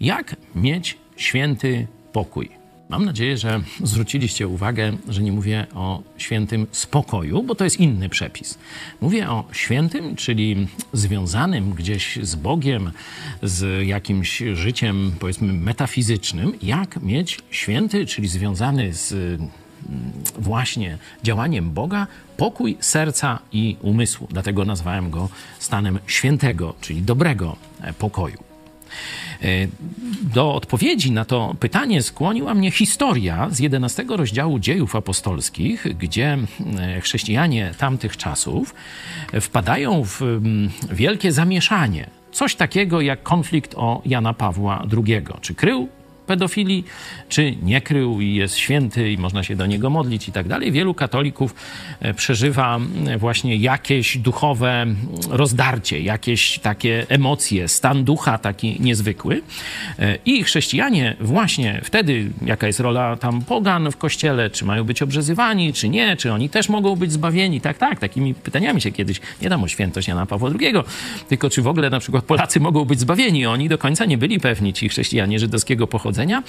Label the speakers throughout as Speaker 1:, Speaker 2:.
Speaker 1: Jak mieć święty pokój? Mam nadzieję, że zwróciliście uwagę, że nie mówię o świętym spokoju, bo to jest inny przepis. Mówię o świętym, czyli związanym gdzieś z Bogiem, z jakimś życiem, powiedzmy, metafizycznym. Jak mieć święty, czyli związany z mm, właśnie działaniem Boga, pokój serca i umysłu. Dlatego nazwałem go stanem świętego, czyli dobrego pokoju. E, do odpowiedzi na to pytanie skłoniła mnie historia z 11 rozdziału Dziejów Apostolskich, gdzie e, chrześcijanie tamtych czasów wpadają w wielkie zamieszanie. Coś takiego jak konflikt o Jana Pawła II. Czy krył pedofilii, czy nie krył i jest święty i można się do niego modlić i tak dalej. Wielu katolików e, przeżywa właśnie jakieś duchowe rozdarcie, jakieś takie emocje, stan ducha taki niezwykły. E, I chrześcijanie właśnie wtedy, jaka jest rola tam pogan w kościele, czy mają być obrzezywani, czy nie, czy oni też mogą być zbawieni. Tak, tak, takimi pytaniami się kiedyś, nie dam o świętość Jana Pawła II, tylko czy w ogóle na przykład Polacy mogą być zbawieni. Oni do końca nie byli pewni, ci chrześcijanie żydowskiego pochodzenia pochodzenia.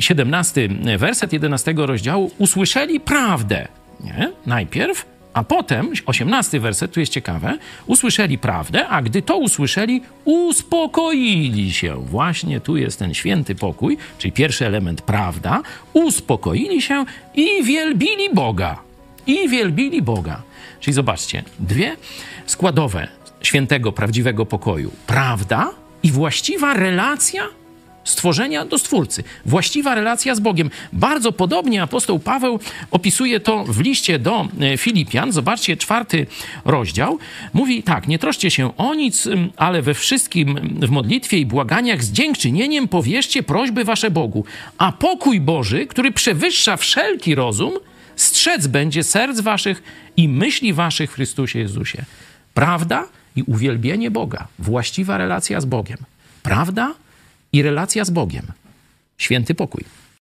Speaker 1: 17 e, werset 11 rozdziału. Usłyszeli prawdę. Nie? Najpierw, a potem, 18 werset, tu jest ciekawe, usłyszeli prawdę, a gdy to usłyszeli, uspokoili się. Właśnie tu jest ten święty pokój, czyli pierwszy element prawda. Uspokoili się i wielbili Boga. I wielbili Boga. Czyli zobaczcie, dwie składowe świętego, prawdziwego pokoju. Prawda i właściwa relacja stworzenia do Stwórcy. Właściwa relacja z Bogiem. Bardzo podobnie apostoł Paweł opisuje to w liście do e, Filipian. Zobaczcie, czwarty rozdział. Mówi tak, nie troszcie się o nic, ale we wszystkim w modlitwie i błaganiach z dziękczynieniem powierzcie prośby wasze Bogu. A pokój Boży, który przewyższa wszelki rozum, strzec będzie serc waszych i myśli waszych w Chrystusie Jezusie. Prawda i uwielbienie Boga. Właściwa relacja z Bogiem. Prawda i relacja z Bogiem. Święty pokój.